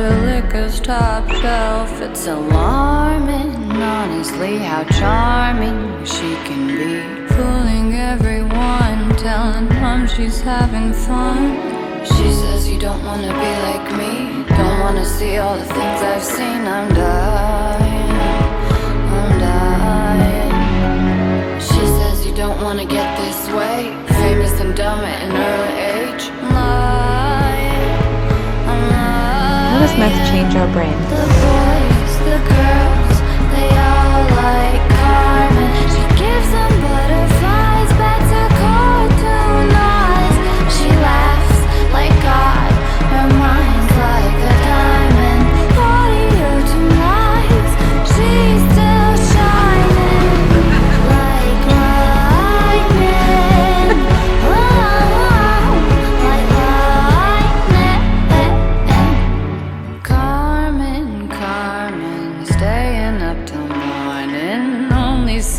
her liquor's top shelf. It's alarming, honestly, how charming she can be. Fooling everyone, telling them she's having fun. She says you don't wanna be like me. Don't wanna see all the things I've seen. I'm dying. I'm dying. She says you don't wanna get this way. Famous and dumb at How change our brain?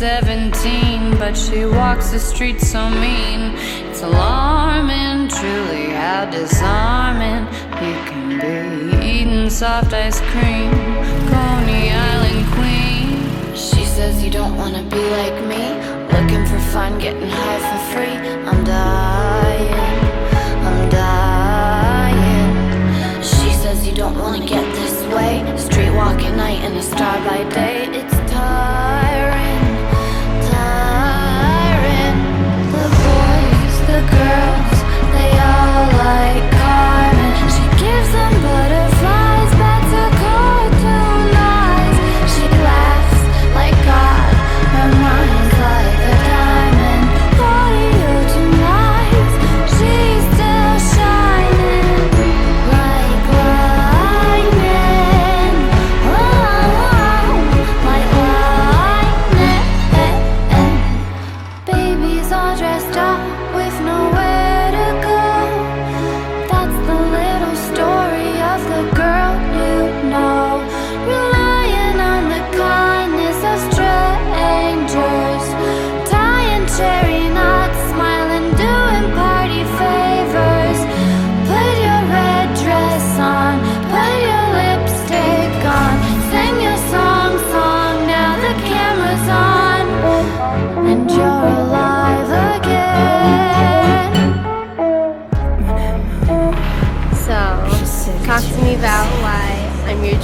17, but she walks the streets so mean. It's alarming, truly, how disarming you can be. Eating soft ice cream, Coney Island queen. She says you don't wanna be like me. Looking for fun, getting high for free. I'm dying, I'm dying. She says you don't wanna get this way. Street walk at night and a star by day. It's tiring.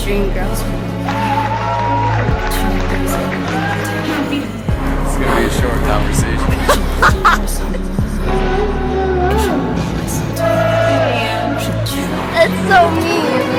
Dream girl. It's gonna be a short conversation. That's so mean.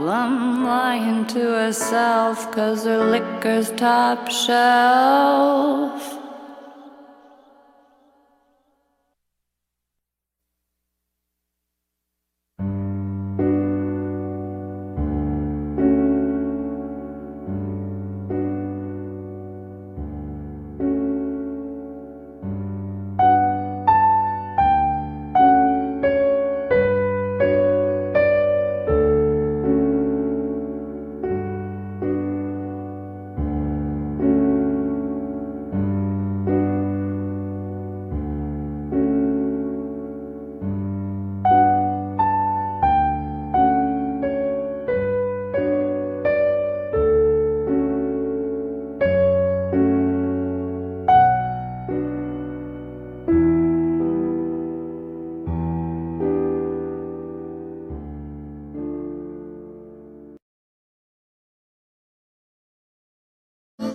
Problem lying to herself, cause her liquor's top shelf.